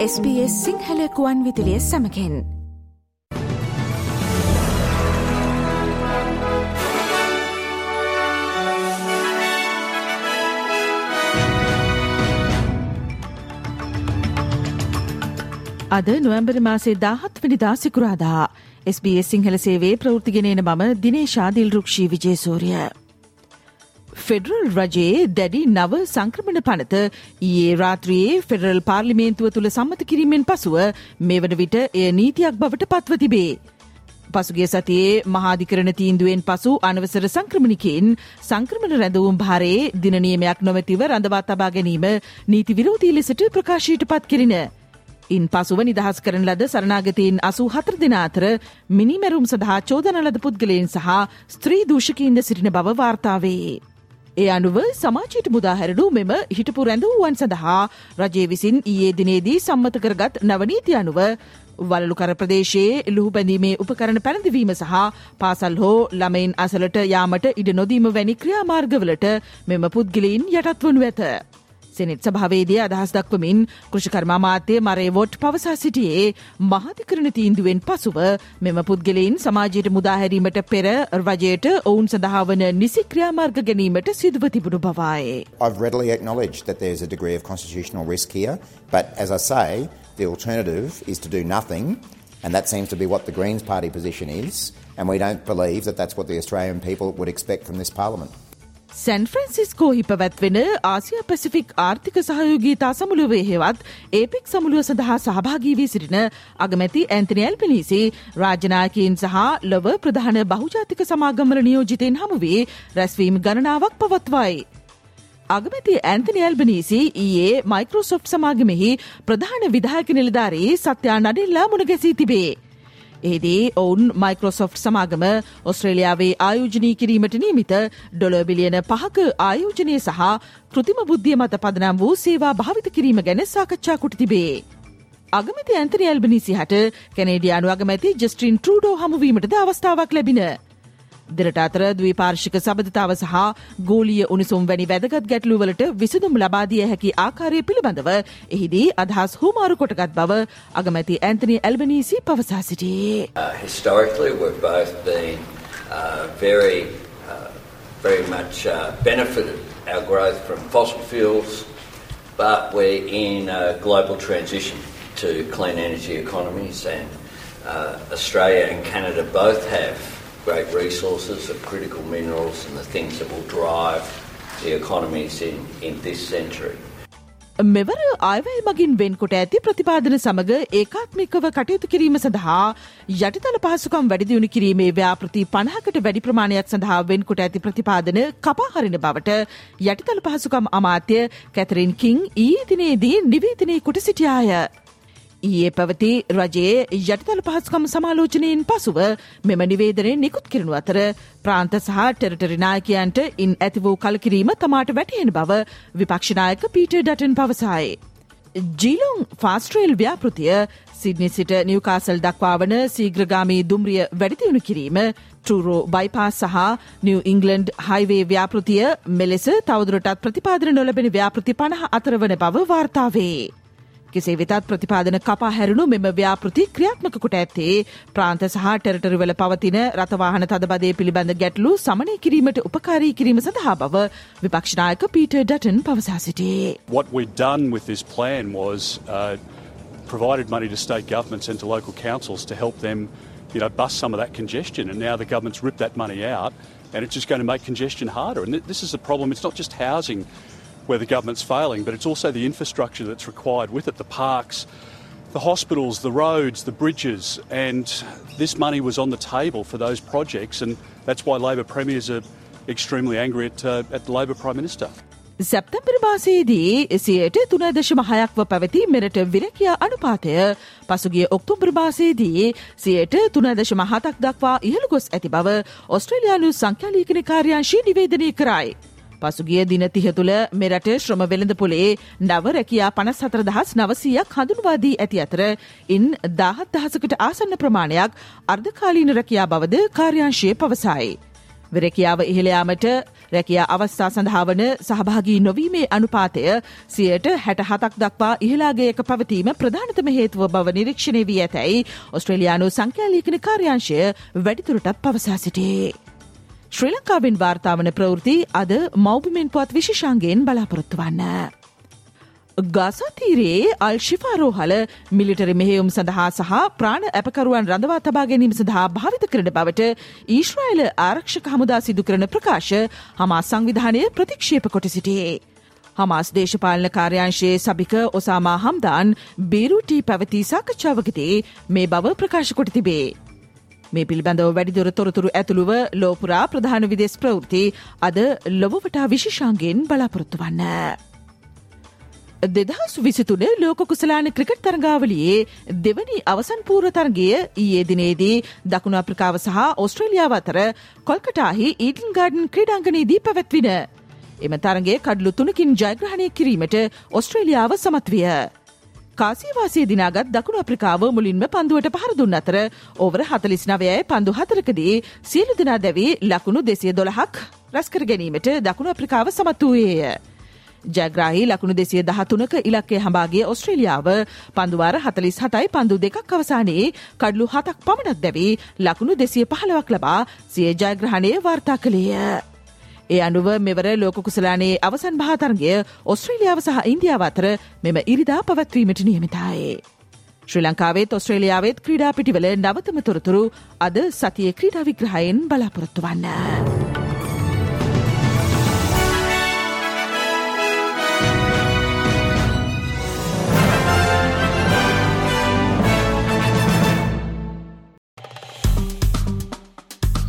SBS සිංහලකුවන් විදිලිය සමකෙන් අද නොවම්බර් මාසේ දාහත් වනිදා සිකුරාදා SBS සිංහල සේවේ ප්‍රෘතිගෙනන මම දිනේශා දිල්රුක්ෂී විජේසූරිය. ෆෙඩරල් රජයේ දැඩි නව සංක්‍රමණ පනත ඊයේ රාත්‍රයේ ෆෙඩරල් පාර්ලිමේන්තුව තුළ සම්මත කිරීමෙන් පසුව මේ වන විට එය නීතියක් බවට පත්ව තිබේ. පසුගේ සතියේ මහාධිකරණ තීන්දුවෙන් පසු අනවසර සංක්‍රමණිකෙන් සංක්‍රමණ රැඳවුම් භාරයේ දිනනියමයක් නොමැතිව රඳවා තබා ගැනීම නීති විරෝධී ලෙසට ප්‍රකාශයට පත් කෙරින. ඉන් පසුව නිදහස් කරන ලද සරනාගතයෙන් අසූ හතර දෙනා අතර මිනිමැරුම් සඳහා චෝදන ලද පුද්ගලයෙන් සහ ස්ත්‍රී දූෂකීන්ද සිටින බව වාර්තාවේ. ඒ අනුව සමාජයට මුදාහැරණු මෙම හිටපු රැඳවුවන් සඳහා රජය විසින් ඊයේ දිනේදී සම්මත කරගත් නවනීති අනුව වලලුකර ප්‍රදේශයේ ලුහු බැඳීමේ උපකරණ පැළඳවීම සහ පාසල් හෝ ළමයින් අසලට යාමට ඉඩ නොදීම වැනි ක්‍රියාමාර්ගවලට මෙම පුද්ගලයින් යටත් වනු ඇත. සෙනෙත් සභාවේදී අදහස් දක්වමින් කෘෂිකර්මාමාත්‍ය මරේවොට් පවසා සිටියේ මහතිකරණ තීන්දුවෙන් පසුව මෙම පුද්ගලයින් සමාජයට මුදාහැරීමට පෙර රජයට ඔවුන් සඳහාවන නිසි ක්‍රියාමාර්ග ගැනීමට සිදුව තිබුණු බවායේ. I've readily acknowledged that there's a degree of constitutional risk here, but as I say, the alternative is to do nothing, and that seems to be what the Greens Party position is, and we don't believe that that's what the Australian people would expect from this parliament. San ෆ්‍රන්සිස්කෝහි පැවැත්වෙන ආසිය Pacific ආර්ථික සහයෝගීතා සමුළුවේ හෙවත් APEC සමුළුව සඳහා සහභාගී වී සිටින අගමැති ඇන්තනයල් පිණිසි රාජනායකයෙන් සහ ලොව ප්‍රධාන බහුජාතික සමාගමල නියෝජිතයෙන් හමුවේ රැස්වීම් ගණනාවක් පවත්වයි. අගමැති ඇන්තනි ඇල්බනීසි ඊයේ මයිකරෝසොෆ්ට් සමාගමෙහි ප්‍රධාන විදායක නිලධාරී සත්‍යා නඩිල්ලා මුණගැසී තිබේ. එහිදී ඔවුන් මයිකරෝසොෆ්ට් සමාගම ඔස්ට්‍රේලියාවේ ආයෝජනී කිරීමට නීමිත ඩොල බිලියන පහක ආයෝජනය සහ කෘතිම බුද්ධිය මත පදනම් වූ සේවා භාවිත කිරීම ගැන සාකච්ඡා කොට තිබේ. අගමති ඇන්තනි ඇල්බනිසි හට කැනේඩියානු අගමැති ජස්ට්‍රීන් ට්‍රඩෝ හමුවීමටද අවස්ථාවක් ලැබින. දෙරට අතර ද්විපාර්ශික සබඳතාව සහ ගෝලිය උණුසුම් වැනි වැදගත් ගැටලුවලට විසඳුම් ලබාදිය හැකි ආකාරය පිළිබඳව එහිදී අදහස් හුමාරු කොටගත් බව අගමැති ඇන්තනි ඇල්බනීසි පවසා සිටියේ. Uh, historically, we've both been uh, very, uh, very much uh, benefited our growth from fossil fuels, but we're in a global transition to clean energy economies, and uh, Australia and Canada both have great resources of critical minerals and the things that will drive the economies in, in this century. මෙවර අයවැල් මගින් වෙන්කොට ඇති ප්‍රතිපාදන සමඟ ඒකාත්මිකව කටයුතු කිරීම සඳහා යටිතල පහසුකම් වැඩිදියුණු කිරීමේ ව්‍යාපෘති පණහකට වැඩි ප්‍රමාණයක් සඳහා වෙන්කොට ඇති ප්‍රතිපාදන කපාහරින බවට යටිතල පහසුකම් අමාත්‍ය කැතරින් කිං ඊ දිනේදී නිවේදනය කොට සිටියාය. ඊයේ පැවති රජයේ යටිතල පහසුකම සමාලෝචනයෙන් පසුව මෙම නිවේදනය නිකුත් කිරණු අතර ප්‍රාන්ත සහ ටෙරටරිනායකයන්ට ඉන් ඇති වූ කලකිරීම තමාට වැටහෙන බව විපක්ෂනායක පීට ඩටන් පවසායි. ජීලොන් ෆාස්ට්‍රේල් ව්‍යාපෘතිය සිඩ්නි සිට නිවකාසල් දක්වා වන සීග්‍රගාමී දුම්රිය වැඩිදියුණු කිරීම ටරෝ බයිපාස් සහ නිව ඉංගලන්ඩ් හයිවේ ව්‍යාපෘතිය මෙලෙස තවදුරටත් ප්‍රතිපාදන නොලබෙන ව්‍යාපෘති පණහ අතරවන බව වාර්තාවේ. කෙසේ වෙතත් ප්‍රතිපාදන කපා හැරුණු මෙම ව්‍යාපෘති ක්‍රියාත්මක කොට ඇත්තේ ප්‍රාන්ත සහ ටෙරටරිවල පවතින රථවාහන තදබදය පිළිබඳ ගැටලු සමනය කිරීමට උපකාරී කිරීම සඳහා බව විපක්ෂනායක පීටර් ඩටන් පවසා සිටියේ. What we'd done with this plan was uh, provided money to state governments and to local councils to help them you know, bust some of that congestion. And now the government's ripped that money out and it's just going to make congestion harder. And th- this is the problem. It's not just housing where the government's failing, but it's also the infrastructure that's required with it the parks, the hospitals, the roads, the bridges. And this money was on the table for those projects, and that's why Labor premiers are extremely angry at, uh, at the Labor Prime Minister. සැප්තැම්බර් මාසයේදී එසියට තුන දශම හයක්ව පැවති මෙරට විරකියා අනුපාතය පසුගිය October මාසයේදී සියට තුන දශම හතක් දක්වා ඉහළ ගොස් ඇති බව ඔස්ට්‍රේලයානු සංඛ්‍යාලීකන කාර්යංශී නිවේදනය කරයි. පසුගිය දින තිහ තුළ මෙරට ශ්‍රම වෙළඳ පොලේ නව රැකයා පනස් හතර දහස් නවසීයක් හඳුන්වාදී ඇති අතර ඉන් දාහත් දහසකට ආසන්න ප්‍රමාණයක් අර්ධකාලීන රැකයා බවද කාර්යංශය පවසයි. රැකියාව ඉහළයාමට රැකයා අවස්ථා සඳහාවන සහභාගී නොවීමේ අනුපාතය සියයට හැට හතක් දක්වා ඉහලාගේයක පවතීම ප්‍රධානතම හේතුව බව නිරීක්ෂණය වී ඇතැයි ඔස්ට්‍රේලයානු සංඛ්‍යාලීකන කාර්යංශය වැඩිතුරටත් පවසා සිටේ. ශ්‍රී ලංකාවෙන් වාර්තාවන ප්‍රවෘති අද මෞබිමෙන් පුවත් විශෂංගෙන් බලාපොරොත්තු වන්න. ගසතීරයේ අල් ශිපාරෝහල මිලිටරි මෙහෙයුම් සඳහා සහ ප්‍රාණ ඇපකරුවන් රඳවා තබා ගැනීම සඳහා භාවිත කරන බවට ඊශ්‍රයිල ආරක්ෂක හමුදා සිදු කරන ප්‍රකාශ හමා සංවිධානය ප්‍රතික්ෂේප කොට සිටියේ. හමාස් දේශපාලන කාර්යංශයේ සභික ඔසාමා හම්දාන් බේරුටී පැවති සාකච්ඡාවකතේ මේ බව ප්‍රකාශ කොට තිබේ. මේ පිළිබඳව වැඩිදුර තොරතුරු ඇතුළුව ලෝපුරා ප්‍රධාන විදෙස් ප්‍රවෘති අද ලොවවටා විශෂාන්ගෙන් බලාපොරොත්තු වන්න. දෙදහස් විසිතුන ලෝක කුසලාන ක්‍රිකට් තරගාවලියේ දෙවනි අවසන් පූර තරගය ඊයේ දිනේදී දකුණු අප්‍රිකාව සහ ඔස්ට්‍රේලියාව අතර කොල්කටාහි ඊටන් ගාඩන් ක්‍රඩාංගනයේදී පැවැත්වින. එම තරගේ කඩලු තුනකින් ජයග්‍රහණය කිරීමට ඔස්ට්‍රේලියාව සමත්විය. කාසිවාසේ දිනාගත් දකුණු අප්‍රිකාව මුලින්ම පන්දුවට පහරදුන් අතර ඕවර හතලිස් නවයයි පන්දු හතරකදී සියලු දෙනා දැවී ලකුණු දෙසිය දොළහක් රැස්කර ගැනීමට දකුණු අප්‍රිකාව සමත් වූයේය. ජයග්‍රාහි ලකුණු දෙසිය දහතුනක ඉලක්කය හඹාගේ ඔස්ට්‍රේලියාව පන්දුවාර හතලිස් හතයි පන්දු දෙකක් අවසානයේ කඩලු හතක් පමණක් දැවී ලකුණු දෙසිය පහළවක් ලබා සිය ජයග්‍රහණය වාර්තා කළේය. ඒ අනුව මෙවර ලෝකුසලානේ අවසන් භාතරගය ඔස්ට්‍රේලියාව සහ ඉන්දියාව අතර මෙම ඉරිදා පවත්වීමට නියමිතයි. ශ්‍රී ලංකාවේත් ඔස්ට්‍රේලියාවත් ක්‍රීඩා පිටිවල නවතම තොරතුරු අද සතිය ක්‍රීඩා විග්‍රහයෙන් බලාපොරොත්තු වන්න.